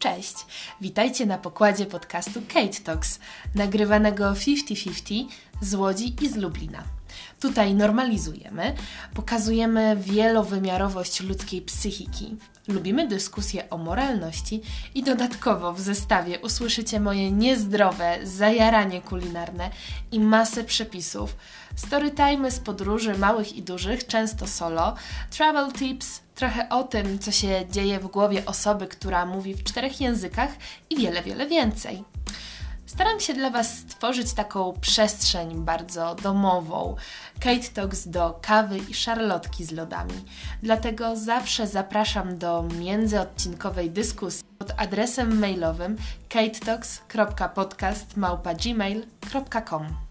Cześć, witajcie na pokładzie podcastu Kate Talks, nagrywanego 50-50 z Łodzi i z Lublina. Tutaj normalizujemy, pokazujemy wielowymiarowość ludzkiej psychiki, lubimy dyskusje o moralności i dodatkowo w zestawie usłyszycie moje niezdrowe zajaranie kulinarne i masę przepisów, storytime z podróży małych i dużych, często solo, travel tips, trochę o tym, co się dzieje w głowie osoby, która mówi w czterech językach i wiele, wiele więcej. Staram się dla Was stworzyć taką przestrzeń bardzo domową. Kate Talks do kawy i szarlotki z lodami. Dlatego zawsze zapraszam do międzyodcinkowej dyskusji pod adresem mailowym katetalks.podcast.gmail.com